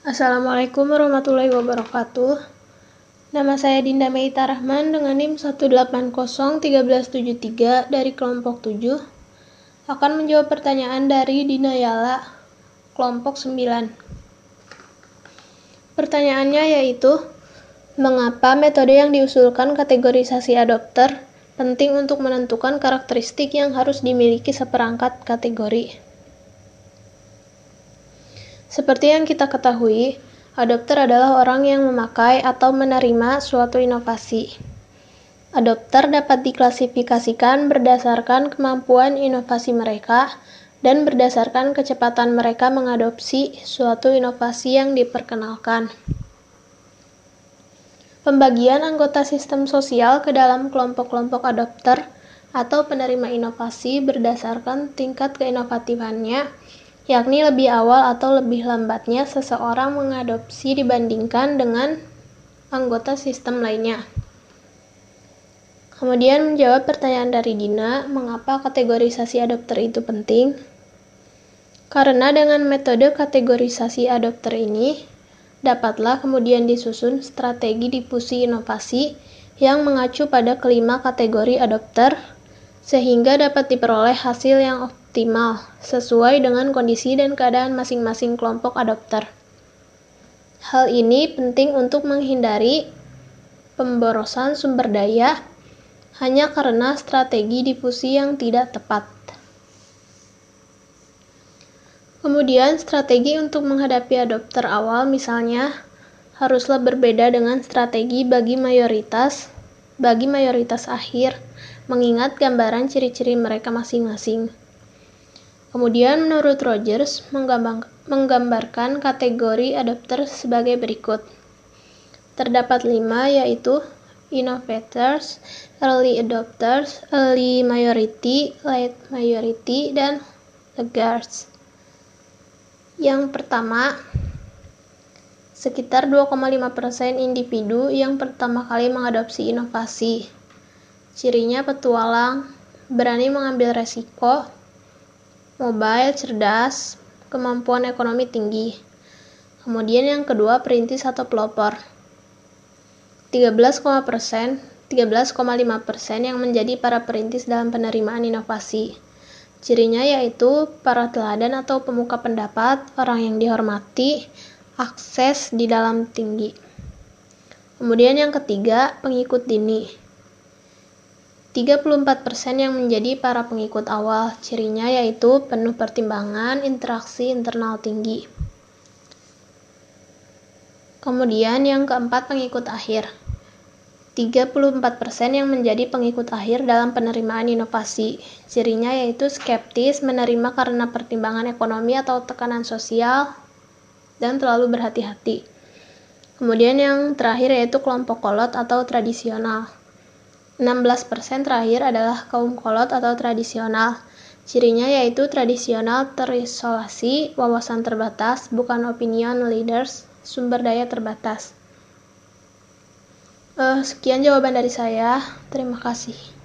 Assalamualaikum warahmatullahi wabarakatuh. Nama saya Dinda Meita Rahman dengan NIM 1801373 dari kelompok 7 akan menjawab pertanyaan dari Dina Yala, kelompok 9. Pertanyaannya yaitu, mengapa metode yang diusulkan kategorisasi adopter penting untuk menentukan karakteristik yang harus dimiliki seperangkat kategori? Seperti yang kita ketahui, adopter adalah orang yang memakai atau menerima suatu inovasi. Adopter dapat diklasifikasikan berdasarkan kemampuan inovasi mereka dan berdasarkan kecepatan mereka mengadopsi suatu inovasi yang diperkenalkan. Pembagian anggota sistem sosial ke dalam kelompok-kelompok adopter atau penerima inovasi berdasarkan tingkat keinovatifannya yakni lebih awal atau lebih lambatnya seseorang mengadopsi dibandingkan dengan anggota sistem lainnya. Kemudian menjawab pertanyaan dari Dina, mengapa kategorisasi adopter itu penting? Karena dengan metode kategorisasi adopter ini, dapatlah kemudian disusun strategi difusi inovasi yang mengacu pada kelima kategori adopter, sehingga dapat diperoleh hasil yang optimal sesuai dengan kondisi dan keadaan masing-masing kelompok adopter. Hal ini penting untuk menghindari pemborosan sumber daya hanya karena strategi difusi yang tidak tepat. Kemudian, strategi untuk menghadapi adopter awal misalnya haruslah berbeda dengan strategi bagi mayoritas bagi mayoritas akhir, mengingat gambaran ciri-ciri mereka masing-masing. Kemudian menurut Rogers menggambarkan kategori adopter sebagai berikut. Terdapat lima yaitu innovators, early adopters, early majority, late majority, dan laggards. Yang pertama, sekitar 2,5% individu yang pertama kali mengadopsi inovasi. Cirinya petualang, berani mengambil resiko, mobile, cerdas, kemampuan ekonomi tinggi. Kemudian yang kedua perintis atau pelopor. 13,5 persen 13,5 persen yang menjadi para perintis dalam penerimaan inovasi. Cirinya yaitu para teladan atau pemuka pendapat, orang yang dihormati, akses di dalam tinggi. Kemudian yang ketiga, pengikut dini. 34% yang menjadi para pengikut awal, cirinya yaitu penuh pertimbangan, interaksi internal tinggi. Kemudian yang keempat pengikut akhir. 34% yang menjadi pengikut akhir dalam penerimaan inovasi. Cirinya yaitu skeptis, menerima karena pertimbangan ekonomi atau tekanan sosial, dan terlalu berhati-hati. Kemudian yang terakhir yaitu kelompok kolot atau tradisional. 16% terakhir adalah kaum kolot atau tradisional. Cirinya yaitu tradisional terisolasi, wawasan terbatas, bukan opinion leaders, sumber daya terbatas. Uh, sekian jawaban dari saya. Terima kasih.